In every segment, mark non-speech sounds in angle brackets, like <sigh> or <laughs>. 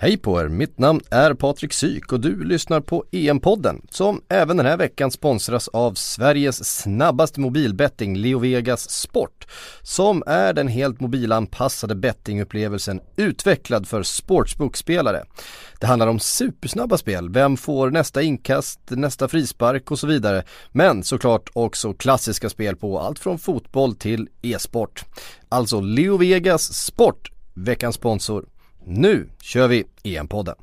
Hej på er, mitt namn är Patrik Syk och du lyssnar på EM-podden som även den här veckan sponsras av Sveriges snabbaste mobilbetting LeoVegas Sport som är den helt mobilanpassade bettingupplevelsen utvecklad för sportsbookspelare. Det handlar om supersnabba spel, vem får nästa inkast, nästa frispark och så vidare. Men såklart också klassiska spel på allt från fotboll till e-sport. Alltså LeoVegas Sport, veckans sponsor. Nu kör vi EM-podden!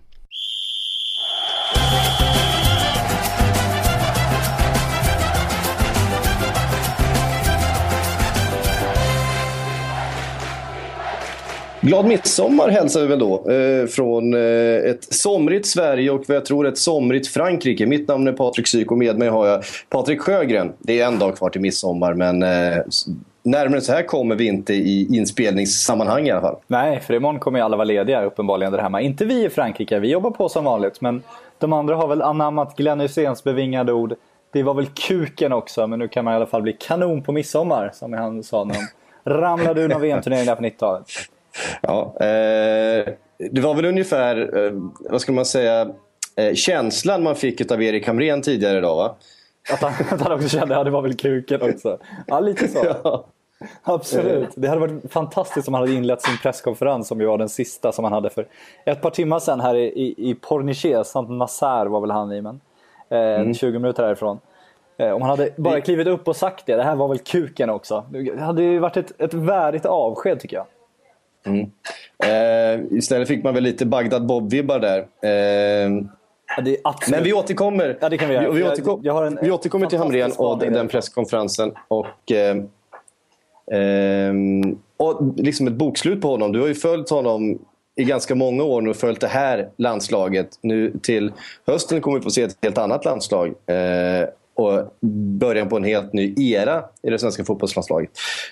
Glad midsommar hälsar vi väl då eh, från eh, ett somrigt Sverige och vad jag tror ett somrigt Frankrike. Mitt namn är Patrik Syk och med mig har jag Patrik Sjögren. Det är en dag kvar till midsommar men eh, närmare så här kommer vi inte i inspelningssammanhang i alla fall. Nej, för imorgon kommer ju alla vara lediga uppenbarligen där hemma. Inte vi i Frankrike, vi jobbar på som vanligt. Men de andra har väl anammat Glenn Hyséns bevingade ord. Det var väl kuken också, men nu kan man i alla fall bli kanon på midsommar, som han sa när de ramlade ur någon VM-turnering där på 90-talet. Ja, eh, det var väl ungefär, eh, vad ska man säga, eh, känslan man fick av Erik Hamrén tidigare idag va? Att han, att han också kände att ja, det var väl kuken också. Ja, lite så. <laughs> Ja. <laughs> Absolut. Det hade varit fantastiskt om han hade inlett sin presskonferens som ju var den sista som han hade för ett par timmar sedan här i, i, i Pornichet. Saint Nasser var väl han i, men eh, mm. 20 minuter härifrån. Eh, om han hade bara klivit upp och sagt det, det här var väl kuken också. Det hade ju varit ett, ett värdigt avsked tycker jag. Mm. Eh, istället fick man väl lite Bagdad Bob-vibbar där. Eh, ja, men vi återkommer, ja, det kan vi, göra. vi, vi, återkom, vi återkommer till Hamrén och den presskonferensen. Och, eh, ehm, och liksom ett bokslut på honom. Du har ju följt honom i ganska många år nu och följt det här landslaget. Nu till hösten kommer vi få se ett helt annat landslag. Eh, och början på en helt ny era i det svenska fotbollslandslaget.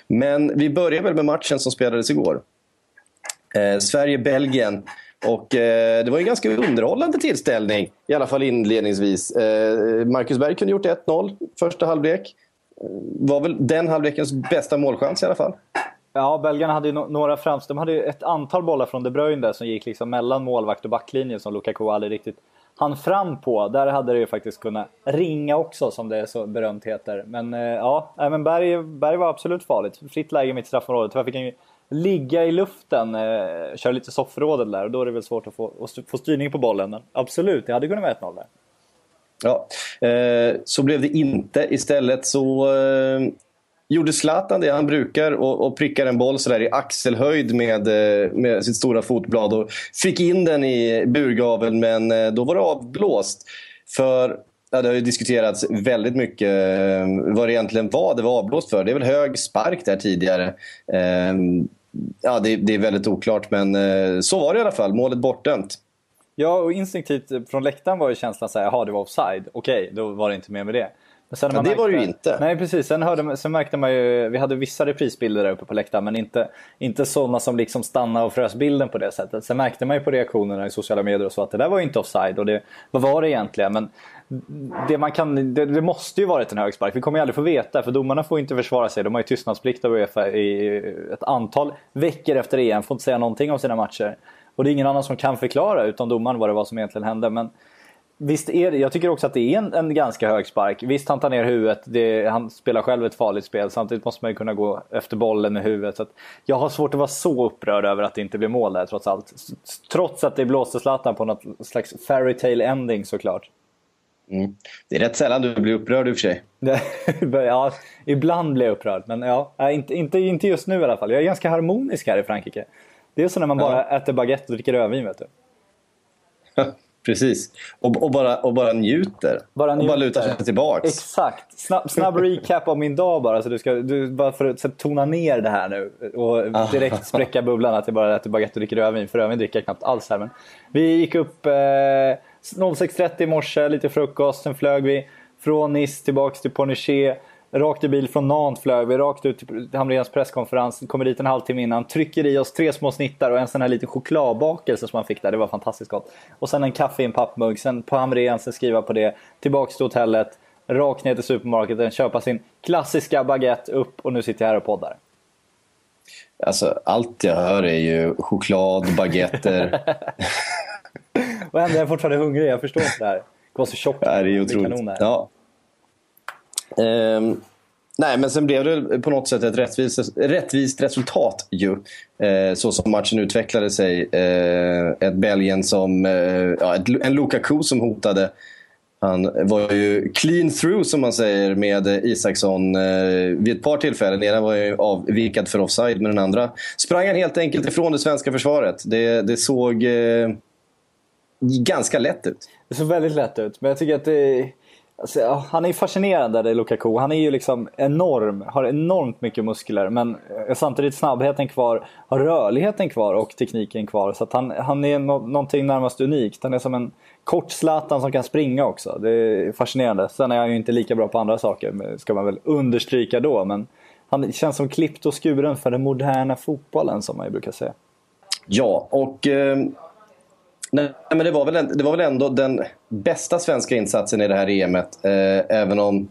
Men vi börjar väl med matchen som spelades igår. Eh, Sverige-Belgien. Och eh, det var en ganska underhållande tillställning, i alla fall inledningsvis. Eh, Marcus Berg kunde gjort 1-0 första halvlek. Var väl den halvlekens bästa målchans i alla fall. Ja, belgarna hade ju några framsteg. De hade ju ett antal bollar från De Bruyne som gick liksom mellan målvakt och backlinje som Lukaku aldrig riktigt han fram på. Där hade det ju faktiskt kunnat ringa också som det så berömt heter. Men eh, ja, men Berg, Berg var absolut farligt. Fritt läge mitt straffområde. Tyvärr fick han ju ligga i luften, eh, köra lite soffrådet där och då är det väl svårt att få, att få styrning på bollen. Men absolut, det hade kunnat vara 1-0 där. Ja, eh, så blev det inte. Istället så eh, gjorde Zlatan det han brukar och, och prickar en boll sådär i axelhöjd med, eh, med sitt stora fotblad och fick in den i burgaveln men eh, då var det avblåst. För Ja, det har ju diskuterats väldigt mycket eh, vad det egentligen var det var avblåst för. Det är väl hög spark där tidigare. Ja, det, är väldigt oklart, men så var det i alla fall. Målet bortdömt. Ja, och instinktivt från läktaren var ju känslan så här, jaha det var offside. Okej, då var det inte mer med det. Men sen ja, det var det ju inte. Nej, precis. Sen, hörde, sen märkte man ju, vi hade vissa reprisbilder där uppe på läktaren, men inte, inte sådana som liksom stannade och frös bilden på det sättet. Sen märkte man ju på reaktionerna i sociala medier och så att det där var ju inte offside. Och det, vad var det egentligen? Men det, man kan, det, det måste ju varit en hög spark. Vi kommer ju aldrig få veta för domarna får inte försvara sig. De har ju tystnadsplikt av Uefa i ett antal veckor efter EM. Får inte säga någonting om sina matcher. Och det är ingen annan som kan förklara utan domaren vad det var som egentligen hände. Men Visst är det, jag tycker också att det är en, en ganska hög spark. Visst han tar ner huvudet, det, han spelar själv ett farligt spel. Samtidigt måste man ju kunna gå efter bollen med huvudet. Så jag har svårt att vara så upprörd över att det inte blir mål där trots allt. Trots att det blåste Zlatan på något slags fairytale ending såklart. Mm. Det är rätt sällan du blir upprörd i och för sig. <laughs> ja, ibland blir jag upprörd. Men ja, inte, inte, inte just nu i alla fall. Jag är ganska harmonisk här i Frankrike. Det är så när man bara ja. äter baguette och dricker rödvin vet du. <laughs> Precis. Och, och, bara, och bara njuter. Bara njuter. Och bara lutar sig tillbaks. Exakt. Snabb, snabb recap av min dag bara. Så du ska, du, bara för att tona ner det här nu och direkt spräcka bubblan att jag bara äter baguette och dricker rödvin. För rödvin dricker jag knappt alls här. Men vi gick upp eh, 06.30 i morse, lite frukost. Sen flög vi från Nice tillbaks till Pornichet Rakt i bil från Nantes flög vi rakt ut till Hamréns presskonferens. Kommer dit en halvtimme innan. Trycker i oss tre små snittar och en sån här liten chokladbakelse som man fick där. Det var fantastiskt gott. Och sen en kaffe i en pappmugg. Sen på Hamréns, skriva på det. Tillbaks till hotellet. Rakt ner till supermarketen. Köpa sin klassiska baguette upp och nu sitter jag här och poddar. Alltså, allt jag hör är ju choklad, baguetter. <laughs> och ändå är jag fortfarande hungrig. Jag förstår inte det här. Det var så tjockt. Ja, det är otroligt. Det ja. Um, nej, men sen blev det på något sätt ett rättvist, rättvist resultat ju. Uh, så som matchen utvecklade sig. Uh, ett Belgien som... Uh, ja, ett, en Lukaku som hotade han var ju clean through som man säger med Isaksson eh, vid ett par tillfällen. Den ena var ju avvikad för offside men den andra sprang han helt enkelt ifrån det svenska försvaret. Det, det såg eh, ganska lätt ut. Det såg väldigt lätt ut men jag tycker att det Alltså, han är fascinerande, det Lukaku. Han är ju liksom enorm, har enormt mycket muskler men eh, samtidigt snabbheten kvar, har rörligheten kvar och tekniken kvar. Så han, han är no någonting närmast unikt. Han är som en kort Zlatan som kan springa också. Det är fascinerande. Sen är han ju inte lika bra på andra saker, ska man väl understryka då. Men han känns som klippt och skuren för den moderna fotbollen som man ju brukar säga. Ja, och eh, nej, men det, var väl, det var väl ändå den bästa svenska insatsen i det här EMet. Eh, även om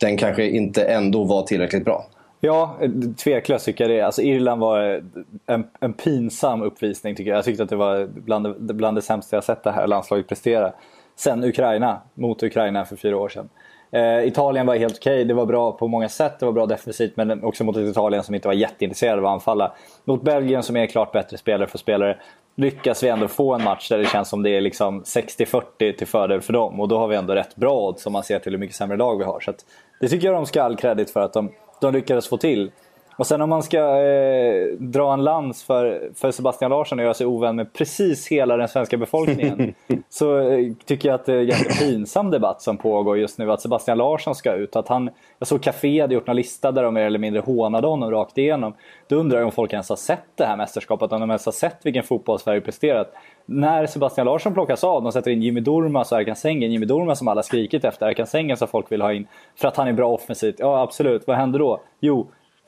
den kanske inte ändå var tillräckligt bra. Ja, tveklöst tycker jag det. Alltså Irland var en, en pinsam uppvisning tycker jag. Jag tyckte att det var bland det, bland det sämsta jag sett det här landslaget prestera. Sen Ukraina, mot Ukraina för fyra år sedan. Eh, Italien var helt okej, okay. det var bra på många sätt, det var bra defensivt men också mot ett Italien som inte var jätteintresserade av att anfalla. Mot Belgien som är klart bättre spelare för spelare lyckas vi ändå få en match där det känns som det är liksom 60-40 till fördel för dem och då har vi ändå rätt bra odds om man ser till hur mycket sämre lag vi har. Så det tycker jag de ska ha all credit för att de de lyckades få till. Och sen om man ska eh, dra en lans för, för Sebastian Larsson och göra sig ovän med precis hela den svenska befolkningen. <laughs> så eh, tycker jag att det är en jättepinsam debatt som pågår just nu. Att Sebastian Larsson ska ut. Att han, jag såg Café hade gjort en lista där de mer eller mindre hånade honom rakt igenom. Då undrar jag om folk ens har sett det här mästerskapet. Om de ens har sett vilken fotboll Sverige presterat. När Sebastian Larsson plockas av, de sätter in Jimmy Durmaz och Erkan Sängen. Jimmy Durmaz som alla skrikit efter, Erkan Sängen som folk vill ha in. För att han är bra offensivt. Ja absolut, vad händer då? Jo,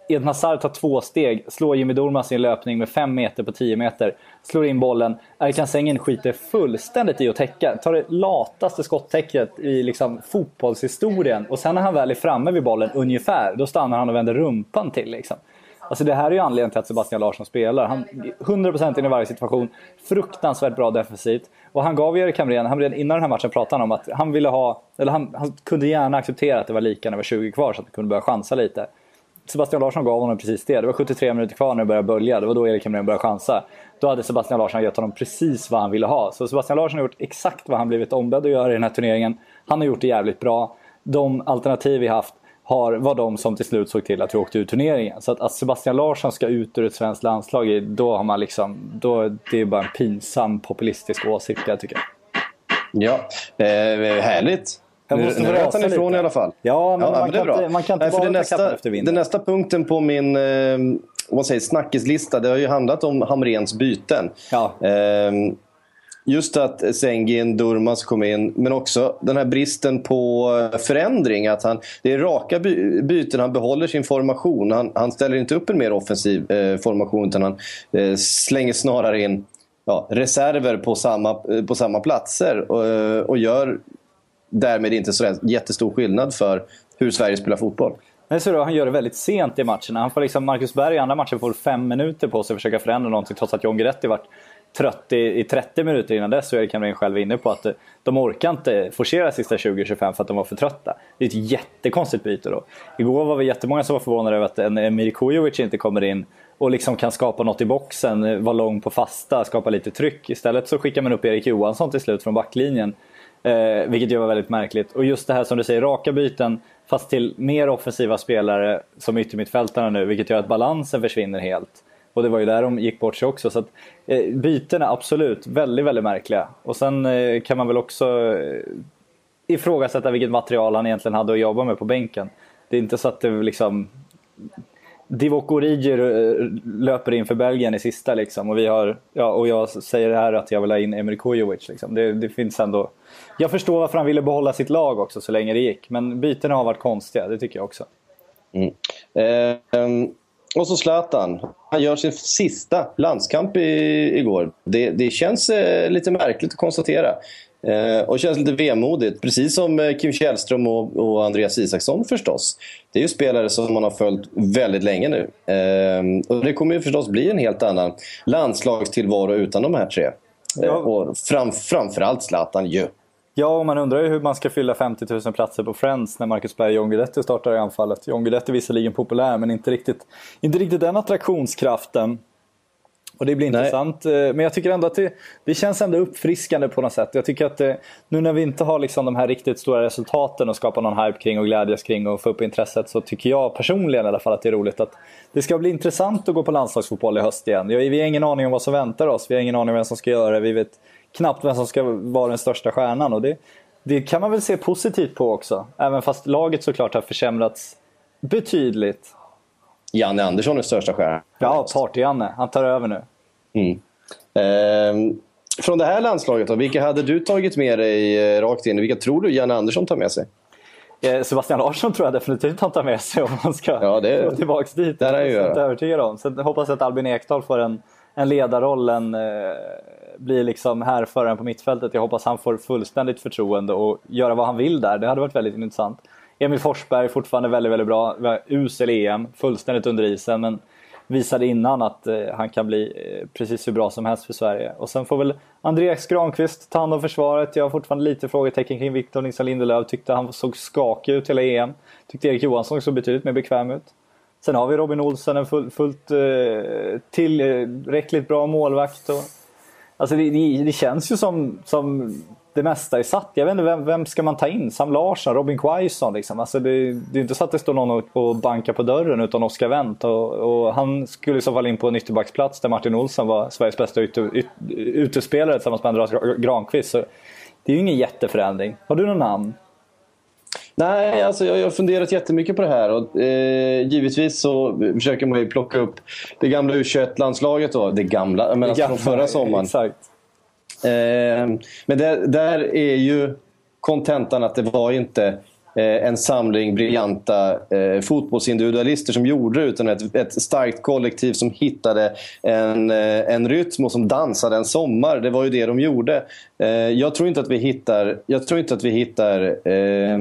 Eden Sarr tar två steg, slår Jimmy Durmaz i en löpning med 5 meter på 10 meter. Slår in bollen. Erkan Sängen skiter fullständigt i att täcka. Tar det lataste skottäcket i liksom fotbollshistorien. Och sen när han väl är framme vid bollen ungefär, då stannar han och vänder rumpan till. Liksom. Alltså det här är ju anledningen till att Sebastian Larsson spelar. Han 100% in i varje situation. Fruktansvärt bra defensivt. Och han gav ju Erik Hamrén, Hamrén innan den här matchen pratade han om att han ville ha, eller han, han kunde gärna acceptera att det var lika när det var 20 kvar så att han kunde börja chansa lite. Sebastian Larsson gav honom precis det. Det var 73 minuter kvar när det började bölja. Det var då Erik Hamrén började chansa. Då hade Sebastian Larsson gett honom precis vad han ville ha. Så Sebastian Larsson har gjort exakt vad han blivit ombedd att göra i den här turneringen. Han har gjort det jävligt bra. De alternativ vi haft har, var de som till slut såg till att vi åkte ur turneringen. Så att, att Sebastian Larsson ska ut ur ett svenskt landslag, då har man liksom, då, det är bara en pinsam populistisk åsikt jag tycker Ja, eh, härligt. Jag måste nu rät han ifrån i alla fall. Ja, men, ja, man, men kan inte, man, kan inte, Nej, bara nästa, efter vinden. Den nästa punkten på min eh, vad säger, snackislista, det har ju handlat om Hamrens byten. Ja. Eh, just att Sengin, Durmas kom in, men också den här bristen på förändring. Att han, det är raka by byten, han behåller sin formation. Han, han ställer inte upp en mer offensiv eh, formation utan han eh, slänger snarare in ja, reserver på samma, eh, på samma platser och, eh, och gör därmed inte så jättestor skillnad för hur Sverige spelar fotboll. Nej, så då, han gör det väldigt sent i matcherna. Han får liksom, Marcus Berg i andra matchen får fem minuter på sig att försöka förändra någonting trots att John Guidetti varit trött i, i 30 minuter innan dess. Och Erik Hamrén själv är inne på att eh, de orkar inte forcera sista 20-25 för att de var för trötta. Det är ett jättekonstigt byte då. Igår var vi jättemånga som var förvånade över att en Emir Kujovic inte kommer in och liksom kan skapa något i boxen, eh, vara lång på fasta, skapa lite tryck. Istället så skickar man upp Erik Johansson till slut från backlinjen Eh, vilket ju var väldigt märkligt. Och just det här som du säger, raka byten fast till mer offensiva spelare som yttermittfältarna nu, vilket gör att balansen försvinner helt. Och det var ju där de gick bort sig också. Så att, eh, bytena absolut väldigt, väldigt märkliga. Och sen eh, kan man väl också eh, ifrågasätta vilket material han egentligen hade att jobba med på bänken. Det är inte så att det liksom Divock Origi löper in för Belgien i sista liksom. Och, vi har, ja, och jag säger här att jag vill ha in Emir Kujovic. Liksom. Det, det, finns ändå... Jag förstår varför han ville behålla sitt lag också så länge det gick. Men bytena har varit konstiga, det tycker jag också. Mm. Eh, och så Zlatan. Han gör sin sista landskamp i, igår. Det, det känns eh, lite märkligt att konstatera. Eh, och känns lite vemodigt, precis som eh, Kim Källström och, och, Andreas Isaksson förstås. Det är ju spelare som man har följt väldigt länge nu. Eh, och det kommer ju förstås bli en helt annan landslagstillvaro utan de här tre. Ja. Och fram, framförallt Zlatan ju. Ja, och man undrar ju hur man ska fylla 50 000 platser på Friends när Marcus Berg och John Guidetti startar i anfallet. John Guidetti är visserligen populär, men inte riktigt, inte riktigt den attraktionskraften. Och det blir Nej. intressant. Eh, men jag tycker ändå att det, det känns ändå uppfriskande på något sätt. Jag tycker att det, nu när vi inte har liksom de här riktigt stora resultaten och skapa någon hype kring och glädjas kring och få upp intresset så tycker jag personligen i alla fall att det är roligt att det ska bli intressant att gå på landslagsfotboll i höst igen. Vi har ingen aning om vad som väntar oss. Vi har ingen aning om vem som ska göra det. Vi vet knappt vem som ska vara den största stjärnan. Och det, det kan man väl se positivt på också. Även fast laget såklart har försämrats betydligt. Janne Andersson är största stjärnan. Ja, Party-Janne. Han tar över nu. Mm. Eh, från det här landslaget då, vilka hade du tagit med dig eh, rakt in? Vilka tror du Janne Andersson tar med sig? Eh, Sebastian Larsson tror jag definitivt han tar med sig <laughs> om man ska ja, det, gå tillbaka dit. Det är jag är övertygad om. Sen hoppas jag att Albin Ekdal får en, en ledarroll, en, eh, blir liksom härföraren på mittfältet. Jag hoppas han får fullständigt förtroende och göra vad han vill där. Det hade varit väldigt intressant. Emil Forsberg fortfarande väldigt, väldigt bra. Usel EM, fullständigt under isen. Men visade innan att eh, han kan bli eh, precis hur bra som helst för Sverige. Och sen får väl Andreas Granqvist ta hand om försvaret. Jag har fortfarande lite frågetecken kring Victor Nilsson Lindelöf. Tyckte han såg skakig ut hela EM. Tyckte Erik Johansson såg betydligt mer bekväm ut. Sen har vi Robin Olsen, en full, fullt eh, tillräckligt bra målvakt. Och, alltså det, det, det, känns ju som, som det mesta är satt. Jag vet inte, vem, vem ska man ta in? Sam Larsson, Robin Quaison liksom. Alltså det, det är inte så att det står någon och bankar på dörren utan Oskar Wendt. Och, och, han skulle i så fall in på en ytterbacksplats där Martin Olsson var Sveriges bästa ytter, yt, utespelare tillsammans med Andreas Granqvist. Så det är ju ingen jätteförändring. Har du någon namn? Nej, alltså jag, jag har funderat jättemycket på det här. Och, eh, givetvis så försöker man ju plocka upp det gamla U21-landslaget. Då. Det gamla, men alltså från förra sommaren. Exakt. Eh, men där, där är ju kontentan att det var inte eh, en samling briljanta eh, fotbollsindividualister som gjorde det utan ett, ett starkt kollektiv som hittade en, eh, en rytm och som dansade en sommar. Det var ju det de gjorde. Eh, jag tror inte att vi hittar, jag tror inte att vi hittar eh,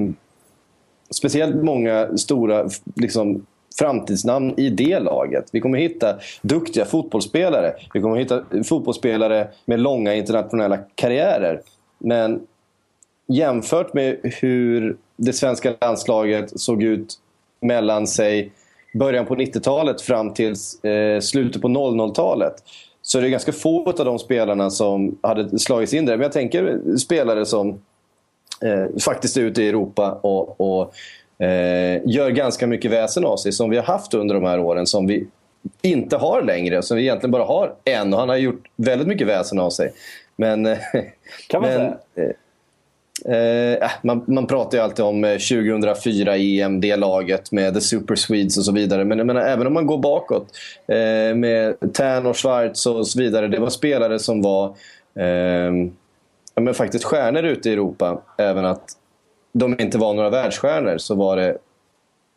speciellt många stora liksom, framtidsnamn i det laget. Vi kommer hitta duktiga fotbollsspelare. Vi kommer hitta fotbollsspelare med långa internationella karriärer. Men jämfört med hur det svenska landslaget såg ut mellan sig början på 90-talet fram till eh, slutet på 00-talet så är det ganska få av de spelarna som hade slagits in där. Men jag tänker spelare som eh, faktiskt är ute i Europa och, och eh, gör ganska mycket väsen av sig som vi har haft under de här åren som vi inte har längre. Som vi egentligen bara har en och han har gjort väldigt mycket väsen av sig. Men... Eh, kan man men, säga? Eh, eh, man, man, pratar ju alltid om 2004 eh, EM, det laget med The Super Swedes och så vidare. Men jag menar, även om man går bakåt eh, med Tern och Schwarz och så vidare. Det var spelare som var eh, ja, men faktiskt stjärnor ute i Europa. Även att de inte var några världsstjärnor så var det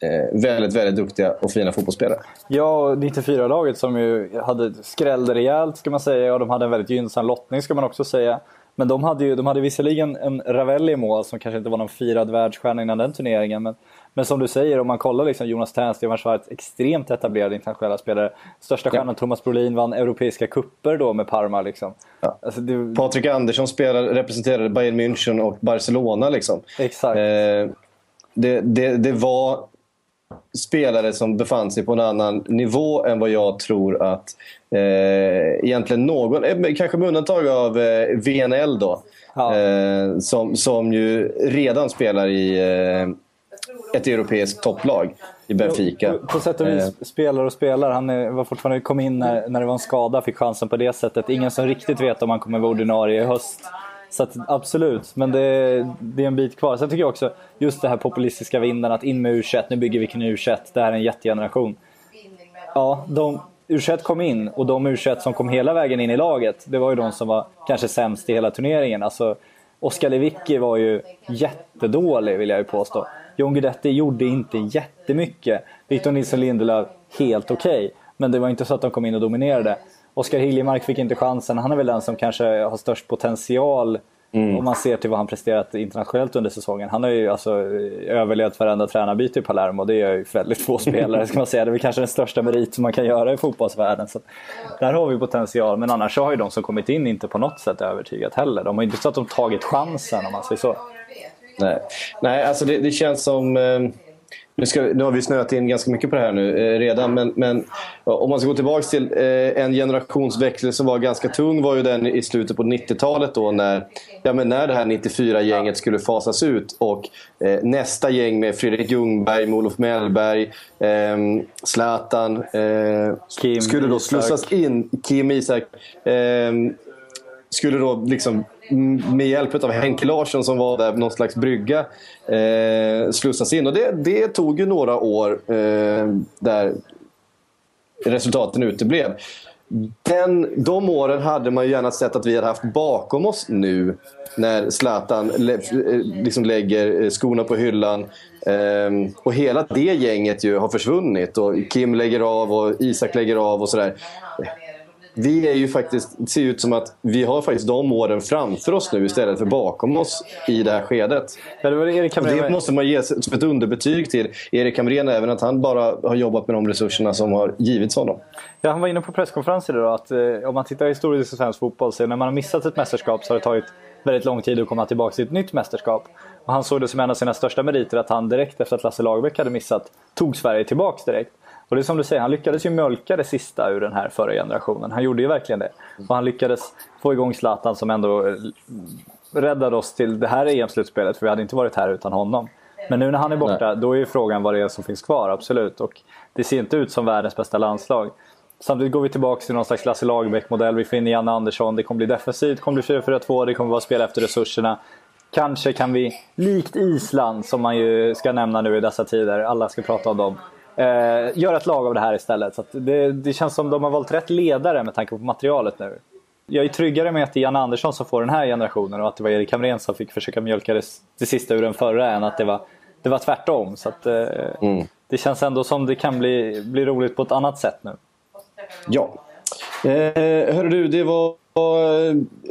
eh, väldigt, väldigt duktiga och fina fotbollsspelare. Ja, 94-laget som ju hade skrällde rejält ska man säga och de hade en väldigt gynnsam lottning ska man också säga. Men de hade ju de hade visserligen en Ravelli i mål som kanske inte var någon firad världsstjärna innan den turneringen. Men, men som du säger, om man kollar liksom Jonas Tern, Stefan Schwarz, extremt etablerade internationella spelare. Största stjärnan ja. Thomas Brolin vann europeiska kupper då med Parma. Liksom. Ja. Alltså, det... Patrik Andersson spelade, representerade Bayern München och Barcelona. Liksom. Exakt. Eh, det, det, det var spelare som befann sig på en annan nivå än vad jag tror att eh, egentligen någon, eh, kanske med undantag av eh, VNL då, ja. eh, som, som ju redan spelar i eh, ett europeiskt topplag i Benfica. På sätt och vis eh. spelar och spelar. Han var fortfarande kom in när, när det var en skada, fick chansen på det sättet. Ingen som riktigt vet om han kommer vara ordinarie i höst. Så att, absolut, men det, det, är en bit kvar. Sen tycker jag också just det här populistiska vinden, att in med u nu bygger vi kring u det här är en jättegeneration. Ja, de, u kom in och de u som kom hela vägen in i laget, det var ju de som var kanske sämst i hela turneringen. Alltså, Oskar Lewicki var ju jättedålig vill jag ju påstå. John Guidetti gjorde inte jättemycket. Victor Nilsson Lindelöf, helt okej. Okay. Men det var inte så att de kom in och dominerade. Oskar Hiljemark fick inte chansen. Han är väl den som kanske har störst potential Mm. Om man ser till vad han presterat internationellt under säsongen. Han har ju alltså överlevt varenda tränarbyte i Palermo. Det är ju väldigt få spelare ska man säga. Det är väl kanske den största merit som man kan göra i fotbollsvärlden. Så där har vi potential. Men annars har ju de som kommit in inte på något sätt övertygat heller. De har inte så att de tagit chansen om man säger så. Nej, Nej alltså det, det känns som... Eh nu, ska, nu har vi snöat in ganska mycket på det här nu eh, redan, men, men om man ska gå tillbaka till eh, en generationsväxling som var ganska tung var ju den i slutet på 90-talet då när, ja, men när det här 94-gänget skulle fasas ut och eh, nästa gäng med Fredrik Ljungberg, med Olof Mellberg, eh, Zlatan skulle då slussas in. Kim Isak. Eh, skulle då liksom Mm, med hjälp av Henke Larsson som var där, någon slags brygga, eh, slussas in. Och det, det tog ju några år eh, där resultaten uteblev. Den, de åren hade man ju gärna sett att vi hade haft bakom oss nu när Zlatan lä, eh, liksom lägger eh, skorna på hyllan. Eh, och hela det gänget ju har försvunnit. Och Kim lägger av och Isak lägger av och sådär vi är ju faktiskt, det ser ut som att vi har faktiskt de åren framför oss nu istället för bakom oss i det här skedet. Ja, det, var Erik det måste man ge som ett underbetyg till Erik Hamrén även att han bara har jobbat med de resurserna som har givits honom. Ja, han var inne på presskonferensen idag att eh, om man tittar historiskt i svensk fotboll så när man har missat ett mästerskap så har det tagit väldigt lång tid att komma tillbaka till ett nytt mästerskap. Och han såg det som en av sina största meriter att han direkt efter att Lasse Lagerbäck hade missat tog Sverige tillbaka direkt. Och det är som du säger, han lyckades ju mjölka det sista ur den här förra generationen. Han gjorde ju verkligen det. Och han lyckades få igång Zlatan som ändå eh, räddade oss till det här EM-slutspelet. För vi hade inte varit här utan honom. Men nu när han är borta, Nej. då är ju frågan vad det är som finns kvar, absolut. Och det ser inte ut som världens bästa landslag. Samtidigt går vi tillbaka till någon slags Lasse Lagerbäck-modell. Vi får in Janne Andersson. Det kommer bli defensivt, det kommer bli 4-4-2, det kommer vara spela efter resurserna. Kanske kan vi, likt Island som man ju ska nämna nu i dessa tider, alla ska prata om dem eh, göra ett lag av det här istället. Så det, det, känns som de har valt rätt ledare med tanke på materialet nu. Jag är tryggare med att det är Jan Andersson som får den här generationen och att det var Erik Hamrén som fick försöka mjölka det, det sista ur den förra än att det var, det var tvärtom. Så att, eh, mm. Det känns ändå som det kan bli, bli roligt på ett annat sätt nu. Ja. Eh, hörru du, det var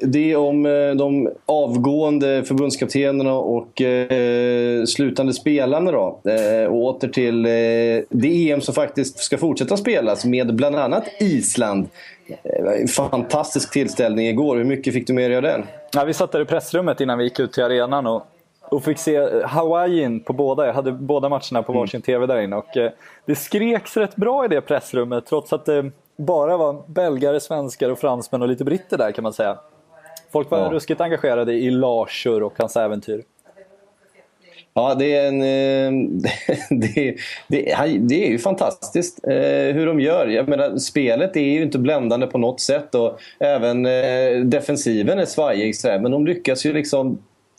det om eh, de avgående förbundskaptenerna och eh, slutande spelarna. Då. Eh, åter till eh, det EM som faktiskt ska fortsätta spelas med bland annat Island. Eh, fantastisk tillställning igår. Hur mycket fick du med dig av den? Ja, vi satt där i pressrummet innan vi gick ut till arenan och, och fick se Hawaii på båda. Jag hade båda matcherna på varsin mm. TV där inne. Och, eh, det skreks rätt bra i det pressrummet trots att bara var belgare, svenskar och fransmän och lite britter där kan man säga. Folk var ja. ruskigt engagerade i Larsur och hans äventyr. Ja, det är, en, eh, <laughs> det, det, det, är ju fantastiskt eh, hur de gör. Jag menar, spelet är ju inte bländande på något sätt och även eh, defensiven är svajig. Men de lyckas ju liksom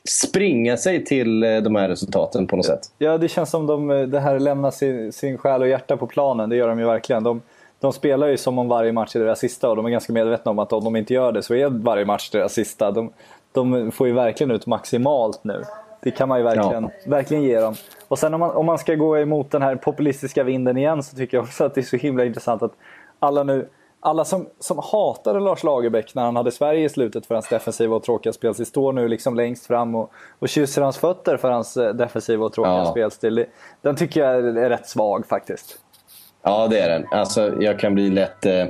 springa sig till de här resultaten på något sätt. Ja, det känns som de det här lämnar sin, sin själ och hjärta på planen. Det gör de ju verkligen. De, de spelar ju som om varje match är deras sista och de är ganska medvetna om att om de inte gör det så är varje match deras sista. De, de får ju verkligen ut maximalt nu. Det kan man ju verkligen, ja. verkligen ge dem. Och sen om man, om man ska gå emot den här populistiska vinden igen så tycker jag också att det är så himla intressant att alla nu alla som, som hatade Lars Lagerbäck när han hade Sverige i slutet för hans defensiva och tråkiga spelstil står nu liksom längst fram och, och kysser hans fötter för hans eh, defensiva och tråkiga ja. spelstil. Den tycker jag är rätt svag faktiskt. Ja, det är den. Alltså, jag kan bli lätt eh,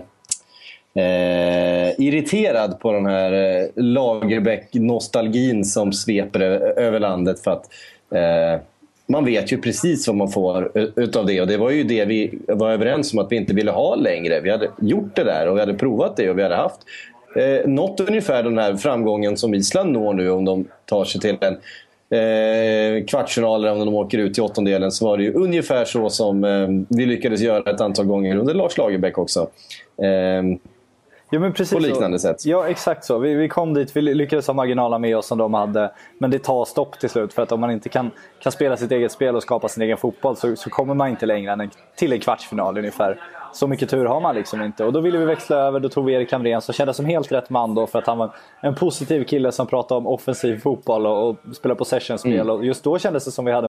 eh, irriterad på den här eh, Lagerbäck-nostalgin som sveper över landet. För att eh, man vet ju precis vad man får eh, utav det. Och det var ju det vi var överens om att vi inte ville ha längre. Vi hade gjort det där och vi hade provat det och vi hade haft eh, nått ungefär den här framgången som Island når nu om de tar sig till en eh, kvartsfinaler, om de åker ut till åttondelen, så var det ju ungefär så som eh, vi lyckades göra ett antal gånger under Lars Lagerbäck också. Eh, Ja, men precis på liknande så. sätt. Ja, exakt så. Vi, vi kom dit, vi lyckades ha marginaler med oss som de hade. Men det tar stopp till slut. För att om man inte kan, kan spela sitt eget spel och skapa sin egen fotboll så, så kommer man inte längre än till en kvartsfinal ungefär så mycket tur har man liksom inte. Och då ville vi växla över, då tog vi Erik Hamrén som kändes som helt rätt man då för att han var en positiv kille som pratade om offensiv fotboll och, och spela possession-spel. Mm. Och just då kändes det som vi hade...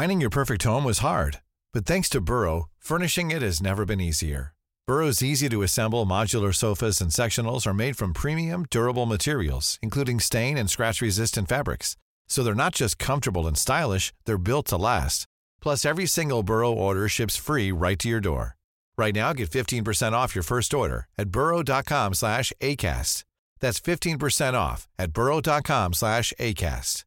Finding your perfect home was hard, but thanks to Burrow, furnishing it has never been easier. Burrow's easy to assemble modular sofas and sectionals are made from premium, durable materials, including stain and scratch resistant fabrics. So they're not just comfortable and stylish, they're built to last. Plus, every single Burrow order ships free right to your door. Right now, get 15% off your first order at burrow.com slash ACAST. That's 15% off at burrow.com slash ACAST.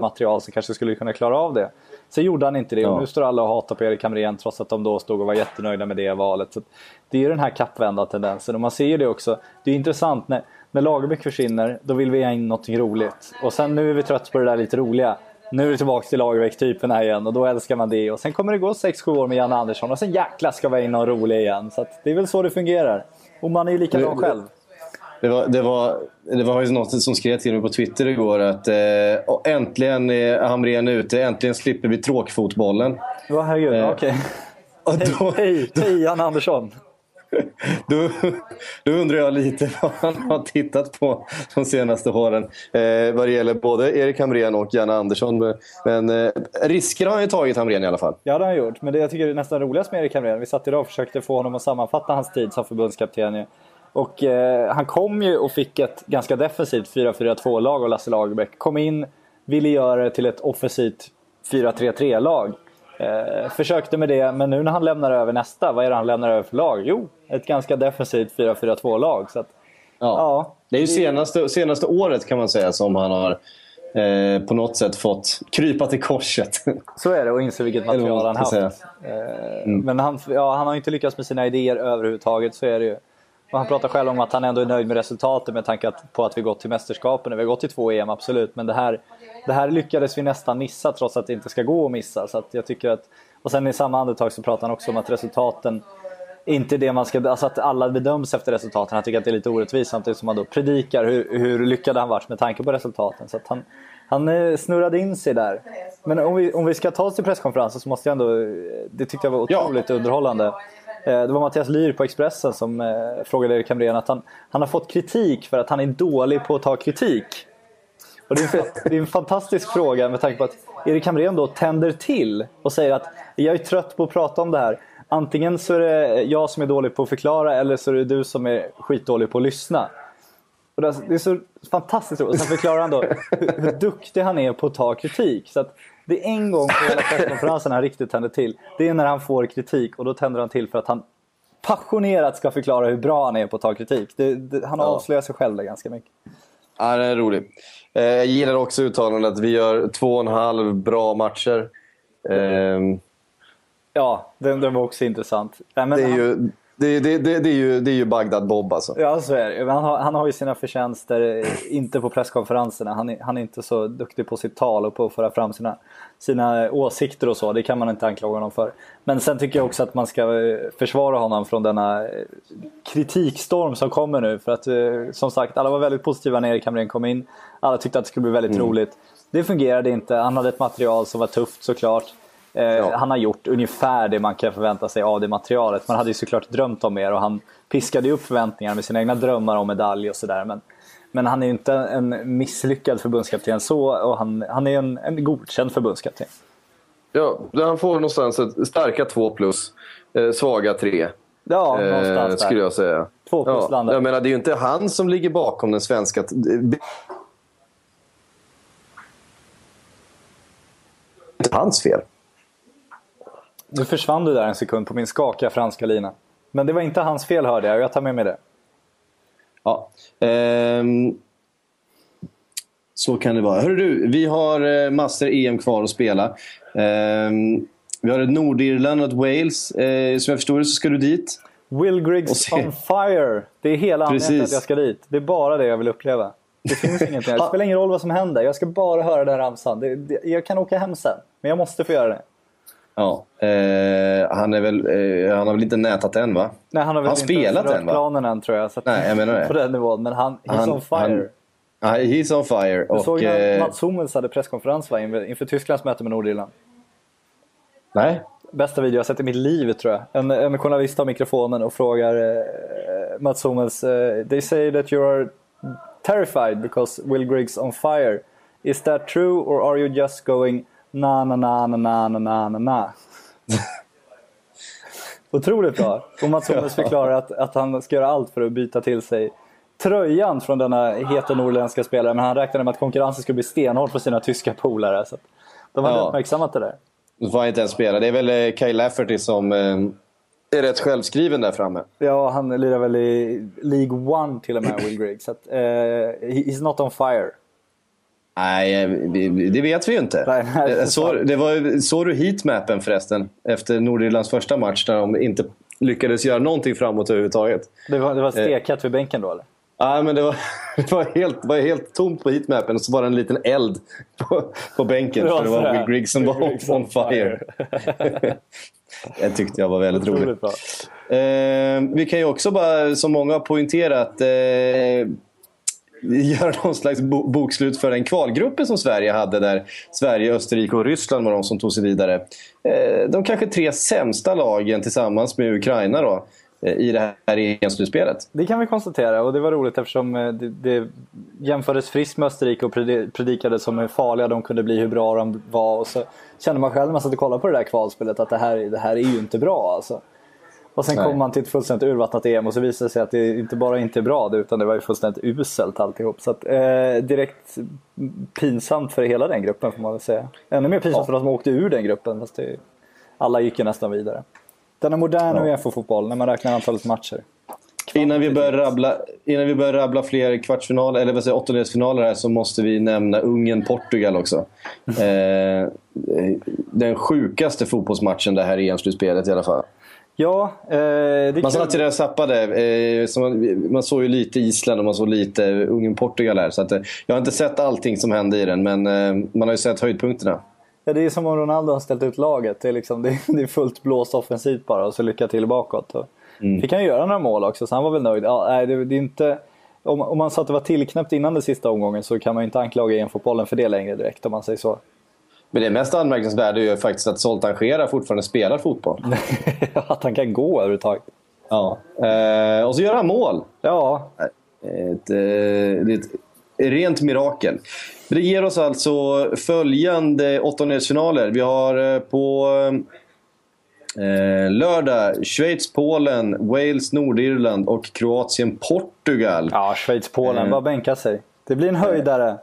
Material som kanske skulle kunna klara av det. Sen gjorde han inte det och Ja. nu står alla och hatar på Erik Hamrén trots att de då stod och var jättenöjda med det valet. Så det är ju den här kappvända tendensen och man ser ju det också. Det är intressant när, när Lagerbäck försvinner, då vill vi ha in något roligt. Och sen nu är vi trött på det där lite roliga. Nu är det tillbaka till Lagerbäck-typen här igen och då älskar man det. Och sen kommer det gå 6-7 år med Janne Andersson och sen jäkla ska vi in någon rolig igen. Så det är väl så det fungerar. Och man är ju likadan själv. Det var, det, var, det var ju något som skrev till mig på Twitter igår att eh, äntligen är Hamrén ute, äntligen slipper vi tråkfotbollen. Ja, herregud. Eh. Och Hej, hej, hej Janne Andersson. <laughs> då, då undrar jag lite <laughs> vad han har tittat på de senaste åren. Eh, vad det gäller både Erik Hamrén och Janne Andersson. Men, eh, risker har han ju tagit Hamrén i alla fall. Ja, det har han gjort. Men det jag tycker är nästan roligast med Erik Hamrén, vi satt idag och försökte få honom att sammanfatta hans tid som förbundskapten. Och eh, han kom ju och fick ett ganska defensivt 4-4-2-lag av Lasse Lagerbäck. Kom in, ville göra det till ett offensivt 4-3-3-lag. Eh, försökte med det, men nu när han lämnar över nästa, vad är det han lämnar över för lag? Jo, ett ganska defensivt 4-4-2-lag. Så att, ja. Det är ju senaste, senaste året kan man säga som han har eh, på något sätt fått krypa till korset. <laughs> Så är det och inse vilket material han haft. Eh, Men han, ja, han har ju inte lyckats med sina idéer överhuvudtaget, så är det ju. Och han pratar själv om att han ändå är nöjd med resultatet med tanke på att vi gått till mästerskapen. Vi har gått till två EM, absolut. Men det här, det här lyckades vi nästan missa trots att det inte ska gå att missa. Så att jag tycker att, och sen i samma andetag så pratar han också om att resultaten inte det man ska... Alltså att alla bedöms efter resultaten. Han tycker att det är lite orättvist samtidigt som han då predikar hur, hur lyckad han varit med tanke på resultaten. Så han, han eh, snurrade in sig där. Men om vi, om vi ska ta oss till presskonferensen så måste jag ändå... eh, Det tyckte jag var Ja. otroligt underhållande. Eh, Det var Mattias Lyr på Expressen som frågade Erik Hamrén att han, han har fått kritik för att han är dålig på att ta kritik. Och det, är en, det är en fantastisk fråga med tanke på att Erik Hamrén då tänder till och säger att jag är trött på att prata om det här. Antingen så är det jag som är dålig på att förklara eller så är det du som är skitdålig på att lyssna. Och det är- är så fantastiskt roligt. Och sen förklarar han då hur, hur duktig han är på att ta kritik. Så att det är en gång på hela presskonferensen han riktigt tänder till. Det är när han får kritik och då tänder han till för att han passionerat ska förklara hur bra han är på att ta kritik. Det, det, han Ja. avslöjar sig själv där ganska mycket. Ja, det är roligt. Eh, jag gillar också uttalandet att vi gör två och en halv bra matcher. Ehm, Ja, den, den var också intressant. Nej, det, är han, ju, det, det, det, det, är ju, det är ju Bagdad Bob alltså. Ja, så är det. Han har, han har ju sina förtjänster, eh, inte på presskonferenserna. Han är, han är inte så duktig på sitt tal och på att föra fram sina, sina åsikter och så. Det kan man inte anklaga honom för. Men sen tycker jag också att man ska eh, försvara honom från denna eh, kritikstorm som kommer nu. För att som sagt, alla var väldigt positiva när Erik Hamrén kom in. Alla tyckte att det skulle bli väldigt roligt. Det fungerade inte. Han hade ett material som var tufft såklart. Eh, Ja. Han har gjort ungefär det man kan förvänta sig av det materialet. Man hade ju såklart drömt om mer och han piskade ju upp förväntningar med sina egna drömmar om medalj och sådär. Men, men han är ju inte en misslyckad förbundskapten så och han, han är en, en godkänd förbundskapten. Ja, han får någonstans ett starka två plus, eh, svaga tre. Ja, eh, någonstans där. skulle jag säga. Två plus ja, landar. jag menar, det är ju inte han som ligger bakom den svenska... Det är hans fel. Nu försvann du där en sekund på min skakiga franska lina. Men det var inte hans fel hörde jag och jag tar med mig det. Ja. Ehm, så kan det vara. Hörru du, vi har eh, massor EM kvar att spela. Ehm, vi har ett Nordirland och ett Wales. Eh, som jag förstår det så ska du dit. Will Griggs on fire! Det är hela anledningen till att jag ska dit. Det är bara det jag vill uppleva. Det finns <laughs> ingenting. Det spelar ingen roll vad som händer. Jag ska bara höra den ramsan. Det, det, jag kan åka hem sen. Men jag måste få göra det. Ja. Eh, han, är väl, eh, han har väl inte nätat än va? Nej, han har väl Han inte spelat än, va? planen än tror jag. Så Nej, jag menar det. På den nivån. Men han, he's Han- on fire. han- he's on fire. Du Och, såg när eh, Mats Hummels hade presskonferens va, inför, inför Tysklands möte med Nordirland. nej. Bästa video jag sett i mitt liv tror jag. En, en journalist har mikrofonen och frågar eh, Mats Hummels. Eh, They say that you are terrified because Will Griggs on fire. Is that true or are you just going na na na na na na na na na? Otroligt bra. Och Mats Hummels förklarar att, att han ska göra allt för att byta till sig tröjan från denna heta norrländska spelare. Men han räknade med att konkurrensen skulle bli stenhård för sina tyska polare. Så de hade ja. uppmärksammat det där. Då får han inte ens spela. Det är väl eh, Kyle Lafferty som eh, är rätt självskriven där framme. Ja, han lirar väl i League One till och med, Will Grigg. Så att, uh, he's not on fire. Nej, det vet vi ju inte. Nej, nej, så, det var, såg du heatmappen förresten? Efter Nordirlands första match när de inte lyckades göra någonting framåt överhuvudtaget. Det var, det var stekhett vid bänken då eller? Ja, men det var, <laughs> det var, helt, var helt tomt på heatmappen och så var det en liten eld på, på bänken. Det för det var Will Griggs som var on fire. <laughs> det tyckte jag var väldigt roligt. Eh, vi kan ju också bara, som många har poängterat, eh, göra någon slags bokslut för den kvalgruppen som Sverige hade där Sverige, Österrike och Ryssland var de som tog sig vidare. Eh, de kanske tre sämsta lagen tillsammans med Ukraina då eh, i det här EM-slutspelet. Det kan vi konstatera och det var roligt eftersom eh, det, det jämfördes friskt med Österrike och predikades som hur farliga de kunde bli, hur bra de var. Och så kände man själv när man satt och kollade på det där kvalspelet att det här, det här är ju inte bra. Alltså. Och sen kommer man till ett fullständigt urvattnat EM och så visar det sig att det inte bara inte är bra utan det var ju fullständigt uselt alltihop. Så att, eh, direkt pinsamt för hela den gruppen får man väl säga. Ännu mer pinsamt ja. för de som åkte ur den gruppen. Fast det, alla gick ju nästan vidare. Den är modern ja. Uefa-fotboll när man räknar antalet matcher. Innan vi, börjar rabbla, innan vi börjar rabbla fler kvartsfinaler, eller vad säger åttondelsfinaler här så måste vi nämna Ungern-Portugal också. Eh, den sjukaste fotbollsmatchen det här EM-slutspelet i alla fall. Ja, eh, Man satt ju där och zappade. Eh, man, man, såg ju lite Island och man såg lite Ungern-Portugal här. Så att, eh, jag har inte sett allting som hände i den, men eh, man har ju sett höjdpunkterna. Ja, det är som om Ronaldo har ställt ut laget. Det är, liksom, det, det är fullt blåst offensivt bara och så lycka till bakåt. Och mm. Fick han göra några mål också, så han var väl nöjd. Ja, nej, det, det är inte, om, om man sa att det var tillknäppt innan den sista omgången så kan man ju inte anklaga EM-fotbollen för det längre direkt om man säger så. Men det mest anmärkningsvärda är ju faktiskt att Zoltan Khera fortfarande spelar fotboll. <laughs> att han kan gå överhuvudtaget. Ja. Eh, och så gör han mål. Ja. Ett, eh, ett rent mirakel. Det ger oss alltså följande åttondelsfinaler. Vi har eh, på eh, lördag Schweiz-Polen, Wales, Nordirland och Kroatien-Portugal. Ja, Schweiz-Polen. Eh. Bara bänka sig. Det blir en höjdare.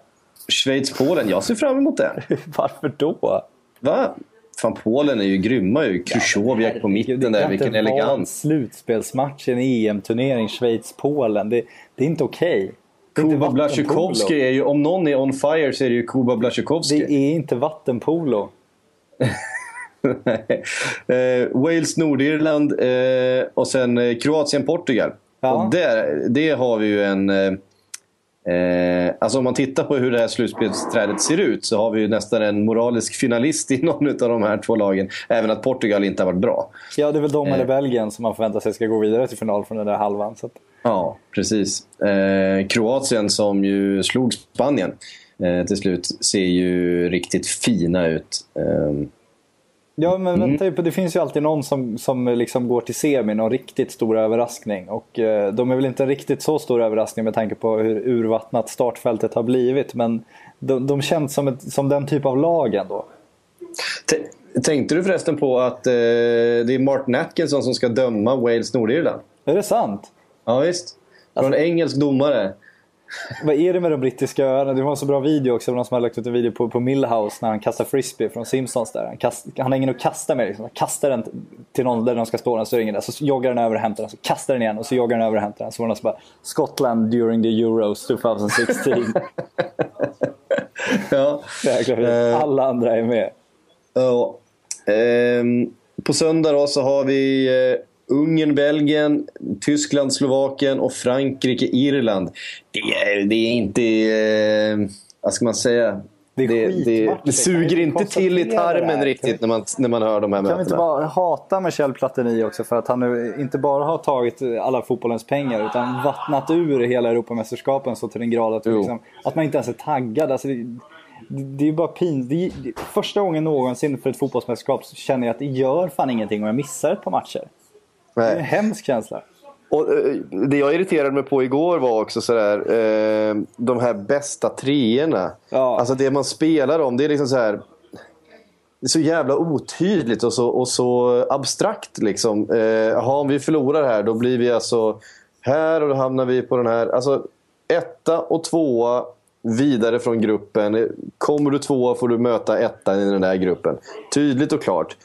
Schweiz-Polen, jag ser fram emot det. <laughs> Varför då? Va? Fan, Polen är ju grymma ju. Krychowiak ja, på mitten där, vilken elegans. slutspelsmatch i en EM-turnering, Schweiz-Polen. Det, det, är inte okej. Okay. Kuba Blasjukovskij är ju, om någon är on fire så är det ju Kuba Blasjukovskij. Det är inte vattenpolo. <laughs> eh, Wales, Nordirland eh, och sen eh, Kroatien, Portugal. Ja. Och där, det har vi ju en... Eh, alltså om man tittar på hur det här slutspelsträdet ser ut så har vi ju nästan en moralisk finalist <laughs> i någon av de här två lagen. Även att Portugal inte har varit bra. Ja, det är väl de eller eh. Belgien som man förväntar sig ska gå vidare till final från den där halvan. Så att... Ja, precis. Eh, Kroatien som ju slog Spanien eh, till slut ser ju riktigt fina ut. Eh, Ja, men mm. vänta, det finns ju alltid någon som, som liksom går till semi, någon riktigt stor överraskning. Och eh, de är väl inte riktigt så stor överraskning med tanke på hur urvattnat startfältet har blivit. Men de, de känns som, ett, som den typ av lag ändå. Tänkte du förresten på att eh, det är Martin Atkinson som ska döma Wales-Nordirland? Är det sant? Ja, visst. Från alltså... en engelsk domare. Vad är det med de brittiska öarna? Det var en så bra video också. Någon som har lagt ut en video på, på Millhouse när han kastar frisbee från Simpsons. Där. Han, kast, han har ingen att kasta med. Liksom. Han kastar den till någon där de ska stå. Den så ingen där. Så joggar den över och hämtar den. Så kastar den igen och så joggar den över och hämtar den. Så var den så bara Scotland during the Euros 2016. <laughs> ja. Uh, Alla andra är med. Ja. Um, på söndag då så har vi uh, Ungern, Belgien, Tyskland, Slovakien och Frankrike, Irland. Det är, det är inte... Eh, vad ska man säga? Det, det, det, det suger inte till i tarmen riktigt när man, när man hör de här kan mötena. Kan vi inte bara hata Michel Platini också för att han nu inte bara har tagit alla fotbollens pengar utan vattnat ur hela Europamästerskapen så till den grad att, liksom, att man inte ens är taggad. Alltså det, är bara pinsamt. Första gången någonsin för ett fotbollsmästerskap så känner jag att det gör fan ingenting om jag missar ett par matcher. Nej. Det är en hemsk känsla. Och, eh, det jag irriterade mig på igår var också sådär, eh, de här bästa treorna. Ja. Alltså det man spelar om, det är liksom så här. det är så jävla otydligt och så, och så abstrakt. Liksom. Eh, om vi förlorar här då blir vi alltså här och då hamnar vi på den här. Alltså etta och tvåa vidare från gruppen. Kommer du tvåa får du möta ettan i den där gruppen. Tydligt och klart.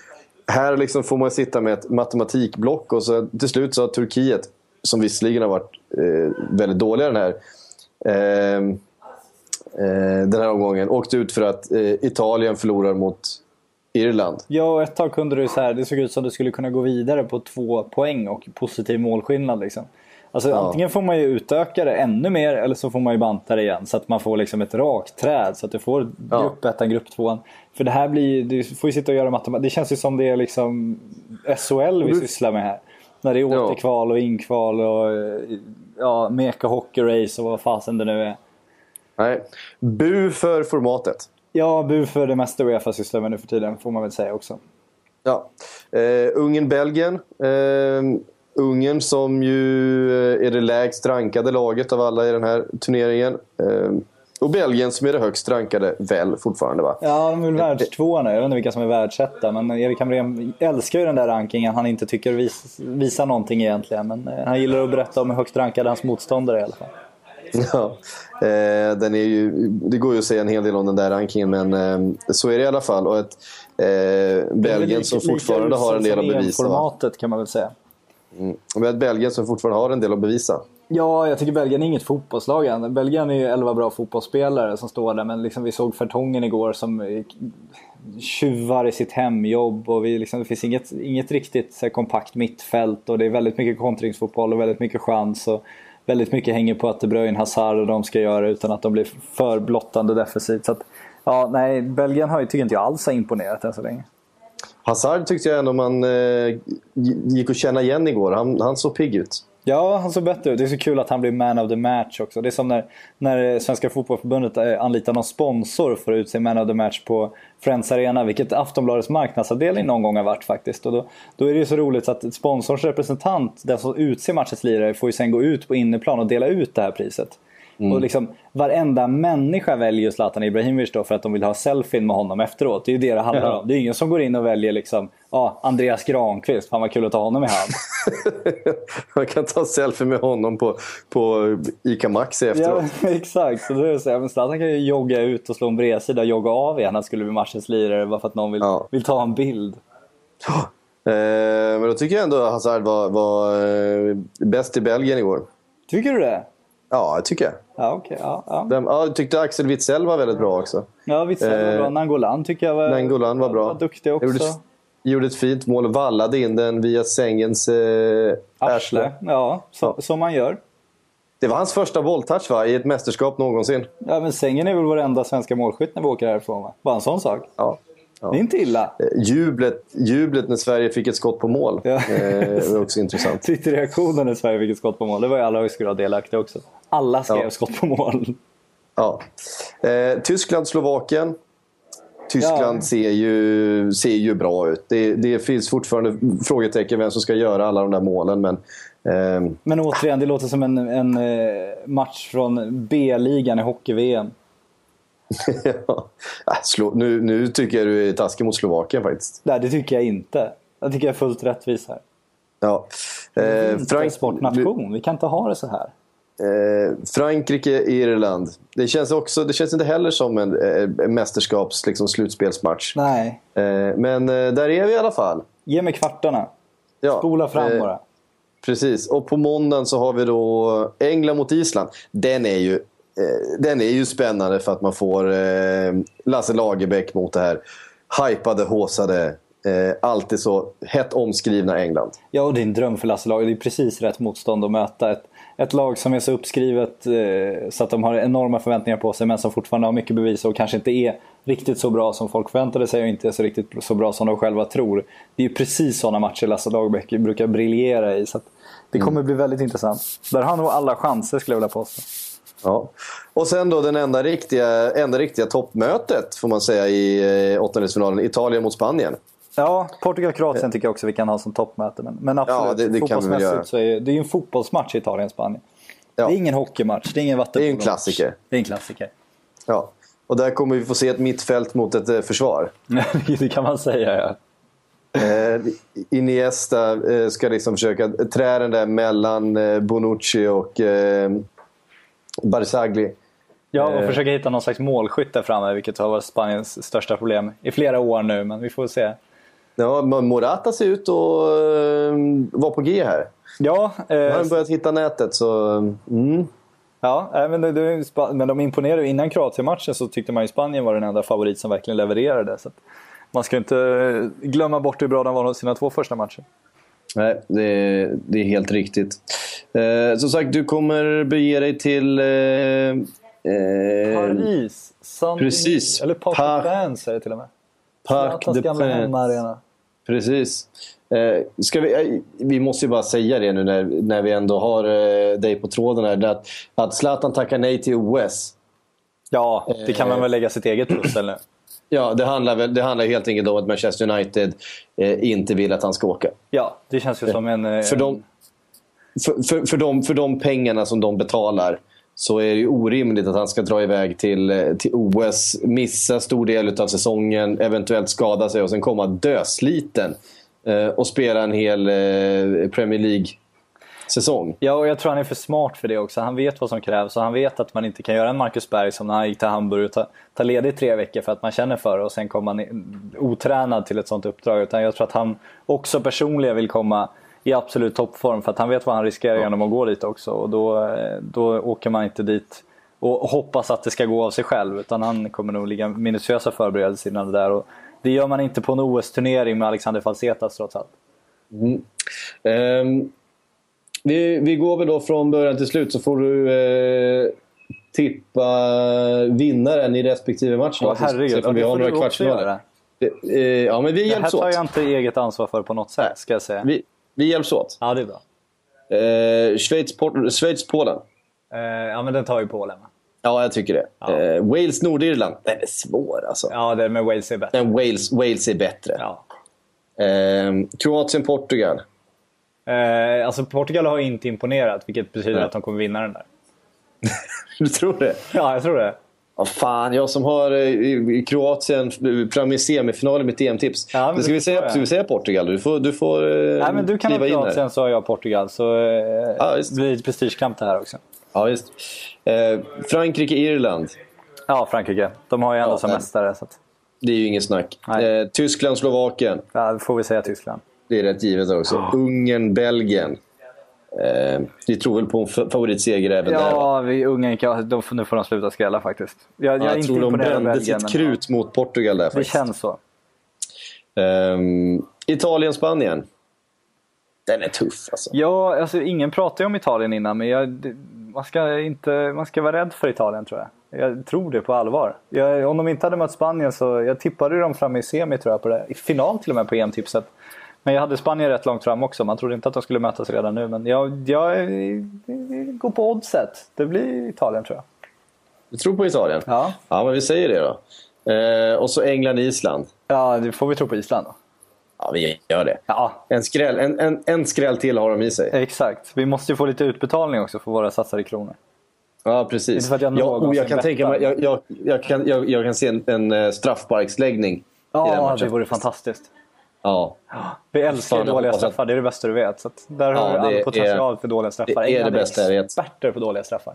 Här liksom får man sitta med ett matematikblock och så till slut så har Turkiet, som visserligen har varit eh, väldigt dåliga den här ehm, eh, den här omgången, åkt ut för att eh, Italien förlorar mot Irland. Ja, och ett tag kunde det så här, det såg ut som att du skulle kunna gå vidare på två poäng och positiv målskillnad. Liksom. Alltså ja. antingen får man ju utöka det ännu mer eller så får man ju banta det igen så att man får liksom ett rakt träd så att du får ja. grupp tvåan. För det här blir du får ju sitta och göra matematik. Det känns ju som det är liksom SHL vi du... sysslar med här. När det är återkval och inkval och ja, meka hockey race och vad fasen det nu är. Nej, bu för formatet. Ja, bu för det mesta Uefa sysslar med nu för tiden får man väl säga också. Ja. Uh, Ungern-Belgien. Uh, Ungern som ju eh, är det lägst rankade laget av alla i den här turneringen. Ehm, och Belgien som är det högst rankade, väl fortfarande va? Ja, de är väl världstvåa nu. Jag vet inte vilka som är världsetta. Men Erik Hamrén älskar ju den där rankingen. Han inte tycker vis, visar någonting egentligen. Men eh, han gillar att berätta om hur högst rankade hans motståndare är i alla fall. <laughs> Ja, eh, den är ju, det går ju att säga en hel del om den där rankingen men eh, så är det i alla fall. Och ett eh, Belgien som fortfarande har en del att bevisa. formatet kan man väl säga. Mm. Vi har ett Belgien som fortfarande har en del att bevisa. Ja, jag tycker Belgien är inget fotbollslag än. Belgien är ju 11 bra fotbollsspelare som står där, men liksom vi såg Fertongen igår som eh, tjuvar i sitt hemjobb och vi liksom, det finns inget, inget riktigt så kompakt mittfält och det är väldigt mycket kontringsfotboll och väldigt mycket chans. Och väldigt mycket hänger på att De Bruyne, Hazard och de ska göra utan att de blir för blottande defensivt. Så att, ja, nej, Belgien har ju, tycker inte jag alls har imponerat än så länge. Hazard tyckte jag ändå man eh, gick att känna igen igår. Han, han såg pigg ut. Ja, han såg bättre ut. Det är så kul att han blir man of the match också. Det är som när, när eh, Svenska Fotbollförbundet eh, anlitar någon sponsor för att utse man of the match på Friends Arena. Vilket Aftonbladets marknadsavdelning någon gång har varit faktiskt. Och då, då är det ju så roligt att sponsorns representant, den som utser matchens lirare, får ju sen gå ut på inneplan och dela ut det här priset. Mm. Och liksom, varenda människa väljer Zlatan Ibrahimovic då för att de vill ha selfien med honom efteråt. Det är ju det det handlar ja. om. Det är ingen som går in och väljer liksom, ja, Andreas Granqvist, fan vad kul att ta honom i hand. <laughs> Man kan ta selfie med honom på, på ICA Maxi efteråt. Ja, <laughs> exakt. Så då är det så här, men Zlatan kan ju jogga ut och slå en bredsida och jogga av igen. Han skulle bli matchens lirare bara för att någon vill, ja. vill ta en bild. Eh, men då tycker jag ändå att Hazard var, var eh, bäst i Belgien igår. Tycker du det? Ja, det tycker jag. Ja, okay. ja, ja. Den, ja, jag tyckte Axel Witsell var väldigt bra också. Ja, Witsell var bra. Eh, Nangolan tycker jag var, Nangolan var bra. Var duktig också. Gjorde, gjorde ett fint mål. Vallade in den via sängens eh, arsle. Ja, så, som man gör. Det var hans första bolltouch va? I ett mästerskap någonsin. Ja, men sängen är väl vår enda svenska målskytt när vi åker härifrån va? Bara en sån sak. Ja. Ja. Det är inte illa. Eh, jublet, jublet när Sverige fick ett skott på mål. Ja. Eh, var också intressant. <laughs> Twitterreaktionen när Sverige fick ett skott på mål. Det var ju alla högskola delaktiga också. Alla skrev ja. skott på mål. Ja. Eh, Tyskland, Slovakien. Tyskland ja. ser, ju, ser ju bra ut. Det, det finns fortfarande frågetecken vem som ska göra alla de där målen. Men, eh... men återigen, det låter som en, en eh, match från B-ligan i hockey-VM. <laughs> ja. Äh, nu, nu tycker jag du är taskig mot Slovakien faktiskt. Nej, det tycker jag inte. Jag tycker jag är fullt rättvis här. Ja. Eh, Frank... sportnation. Vi kan inte ha det så här. Eh, Frankrike, Irland. Det känns, också, det känns inte heller som en eh, mästerskaps liksom, slutspelsmatch. Nej. Eh, men eh, där är vi i alla fall. Ge mig kvartarna. Ja, Spola fram eh, bara. Precis. Och på måndagen så har vi då England mot Island. Den är ju den är ju spännande för att man får eh, Lasse Lagerbäck mot det här hypade, håsade, eh, alltid så hett omskrivna England. Ja, och en dröm för Lasse Lagerbäck. Det är precis rätt motstånd att möta. Ett, ett lag som är så uppskrivet eh, så att de har enorma förväntningar på sig men som fortfarande har mycket bevis och kanske inte är riktigt så bra som folk förväntade sig och inte är så riktigt så bra som de själva tror. Det är ju precis sådana matcher Lasse Lagerbäck brukar briljera i. Så det kommer mm. bli väldigt intressant. Där har nog alla chanser skulle jag vilja påstå. Ja. Och sen då den enda riktiga, enda riktiga toppmötet får man säga i eh, åttondelsfinalen. Italien mot Spanien. Ja, Portugal-Kroatien tycker jag också vi kan ha som toppmöte. Men, men absolut, ja, det, det göra. så är det är ju en fotbollsmatch i Italien-Spanien. Ja. Det är ingen hockeymatch, det är ingen vattenpolo Det är en klassiker. Det är en klassiker. Ja. Och där kommer vi få se ett mittfält mot ett eh, försvar. <laughs> det kan man säga, ja. Eh, Iniesta eh, ska liksom försöka trä den där mellan eh, Bonucci och eh, Barzagli. Ja, och Eh. försöka hitta någon slags målskytt där framme, vilket har varit Spaniens största problem i flera år nu, men vi får se. Ja, Morata ser ut att eh, vara på G här. Ja, Nu har eh, han börjat hitta nätet så... Mm. ja eh, men, det, men de imponerade. Innan Kroatien-matchen så tyckte man ju Spanien var den enda favorit som verkligen levererade. Så man ska inte eh, glömma bort hur bra de var sina två första matcher. Nej, det är, det är helt riktigt. Eh, som sagt, du kommer bege dig till... Eh, eh, Paris, saint precis. eller Parc Par- des Princes är det till och med. Parc Princes. hemmaarena. Precis. Eh, ska vi, eh, vi måste ju bara säga det nu när, när vi ändå har eh, dig på tråden här. Att, att Zlatan tackar nej till OS. Ja, det kan man Eh. väl lägga sitt eget pussel nu. Ja, det handlar, väl, det handlar helt enkelt om att Manchester United eh, inte vill att han ska åka. Ja, det känns ju som en... eh, För de, för, för, för, de, för de pengarna som de betalar så är det ju orimligt att han ska dra iväg till, eh, till OS, missa stor del av säsongen, eventuellt skada sig och sen komma dösliten eh, och spela en hel eh, Premier League-säsong. Ja, och jag tror han är för smart för det också. Han vet vad som krävs och han vet att man inte kan göra en Marcus Berg som när han gick till Hamburg och ta, ta ledigt tre veckor för att man känner för det och sen kommer man otränad till ett sånt uppdrag. Utan jag tror att han också personligen vill komma i absolut toppform för att han vet vad han riskerar genom att gå dit också. Och då, eh, då åker man inte dit och hoppas att det ska gå av sig själv utan han kommer nog ligga minutiösa förberedelser innan det där. Och det gör man inte på en OS-turnering med Alexander Falsetas trots allt. Ehm, vi, vi går väl då från början till slut så får du eh, tippa vinnaren i respektive match. Åh va? Så- herregud, så får vi det ha får några kvartsfinaler. Eh, eh, ja, men vi Det här hjälps tar åt. jag inte eget ansvar för på något sätt ska jag säga. Vi, vi hjälps åt. Ja, det är bra. Eh, Schweiz, Port- Schweiz, Polen. Eh, ja, men den tar ju Polen va? Ja, jag tycker det. Ja. Eh, Wales, Nordirland. Den är svår alltså. Ja, det med Wales är bättre. Men Wales, Wales är bättre. Ja. Eh, Kroatien, Portugal. Eh, alltså Portugal har inte imponerat, vilket betyder Nej. att de kommer vinna den där. <laughs> Du tror det? Ja, jag tror det. Ja, fan, jag som har eh, Kroatien eh, fram i semifinalen mitt EM-tips. Ja, ska, vi säga, ska vi säga Portugal? Du får, du får eh, Nej, men du kan ha. Kroatien så har jag Portugal. Så eh, visst. det blir ett prestigekamp det här också. Ja, just. Eh, Frankrike, Irland. Ja, Frankrike. De har ju ändå Ja, som mästare. Så att, Det är ju inget snack. Eh, Tyskland, Slovakien. ja, då får vi säga Tyskland. Det är rätt givet också. Ungern, Belgien. Eh, vi tror väl på en fa- favoritseger även där. va? Ja, vi Ungern, kan- de, nu får de sluta skrälla faktiskt. Jag, jag är Jag inte tror de brände sitt men krut mot Portugal där Det faktiskt. känns så. Ehm, Italien, Spanien. Den är tuff alltså. Ja, alltså ingen pratade om Italien innan, men jag, det, man, ska inte, man ska vara rädd för Italien tror jag. Jag tror det på allvar. Jag, om de inte hade mött Spanien så, jag tippade dem fram i semi tror jag, på det. i final till och med på EM-tipset. Men jag hade Spanien rätt långt fram också, man trodde inte att de skulle mötas redan nu. Men jag, jag, jag går på oddset. Det blir Italien tror jag. Du tror på Italien? Ja, Ja, men vi säger det då. Eh, och så England, Island. ja det får vi tro på Island då. Ja, vi gör det. Ja, En skräll, en, en, en skräll till har de i sig. exakt. Vi måste ju få lite utbetalning också för våra satsade kronor. Ja, precis. Inte för att jag ja, och jag kan tänka mig, jag, jag, jag, kan, jag, jag kan se en, en eh, straffsparksläggning i den Ja, matchen. det vore fantastiskt. Ja, Vi älskar ju dåliga hoppas att- straffar, det är det bästa du vet. Så där Ja, har du det all potential är- för dåliga straffar. det är det England bästa jag vet. experter på dåliga straffar.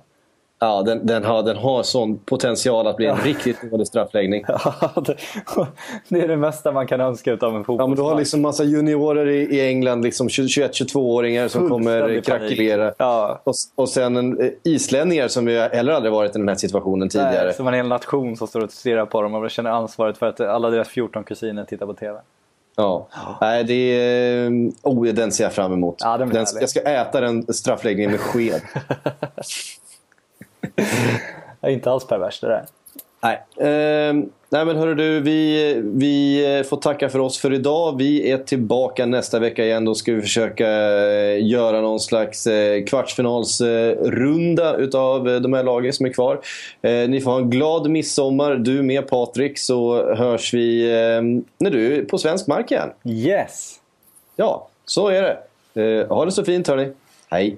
ja den, den, har, den har sån potential att bli en riktigt dålig straffläggning. <laughs> det- det är det mesta man kan önska av en Ja, men fotbollsmatch. du har liksom massa juniorer i, i England, liksom 21-22-åringar som kommer krackelera. Ja. Och, och sen en, eh, islänningar som ju heller aldrig varit i den här situationen tidigare. Nej, som en hel nation som står och stirrar på dem och känner ansvaret för att alla deras 14 kusiner tittar på TV. Ja. Nej, det är... Oh, den ser jag fram emot. Ja, den den, jag ska äta den straffläggningen med sked. <laughs> Inte alls perverst det där. Nej. Ehm, nej men hörru du, vi, vi får tacka för oss för idag. Vi är tillbaka nästa vecka igen. Då ska vi försöka eh, göra någon slags eh, kvartsfinalsrunda utav eh, de här lagen som är kvar. Eh, ni får ha en glad midsommar, du med Patrik, så hörs vi eh, när du är på svensk mark igen. Yes! Ja, så är det. Eh, ha det så fint hörni. Hej!